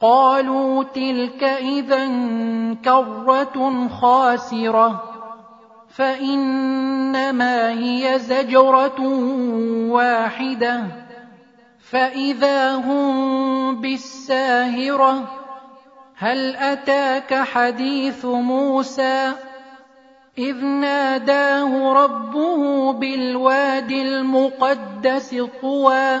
قالوا تلك إذا كرة خاسرة فإنما هي زجرة واحدة فإذا هم بالساهرة هل أتاك حديث موسى؟ إذ ناداه ربه بالواد المقدس طوى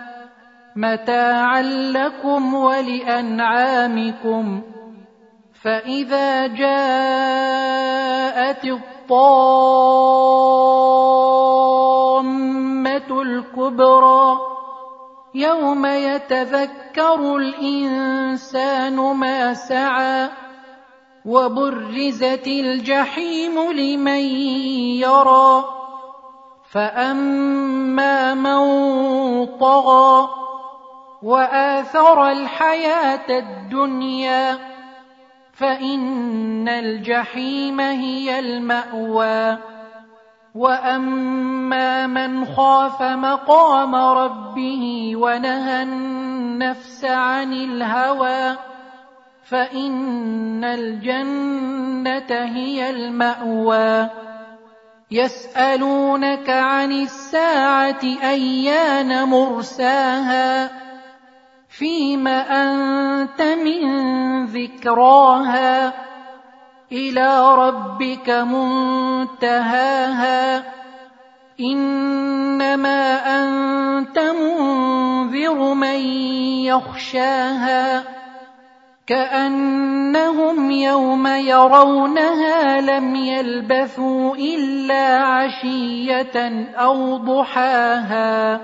متاعا لكم ولأنعامكم فإذا جاءت الطامة الكبرى يوم يتذكر الإنسان ما سعى وبرزت الجحيم لمن يرى فأما من طغى وآثر الحياة الدنيا. فإن الجحيم هي المأوى. وأما من خاف مقام ربه ونهى النفس عن الهوى فإن الجنة هي المأوى. يسألونك عن الساعة أيان مرساها؟ فيم أنت من ذكراها إلى ربك منتهاها إنما أنت منذر من يخشاها كأنهم يوم يرونها لم يلبثوا إلا عشية أو ضحاها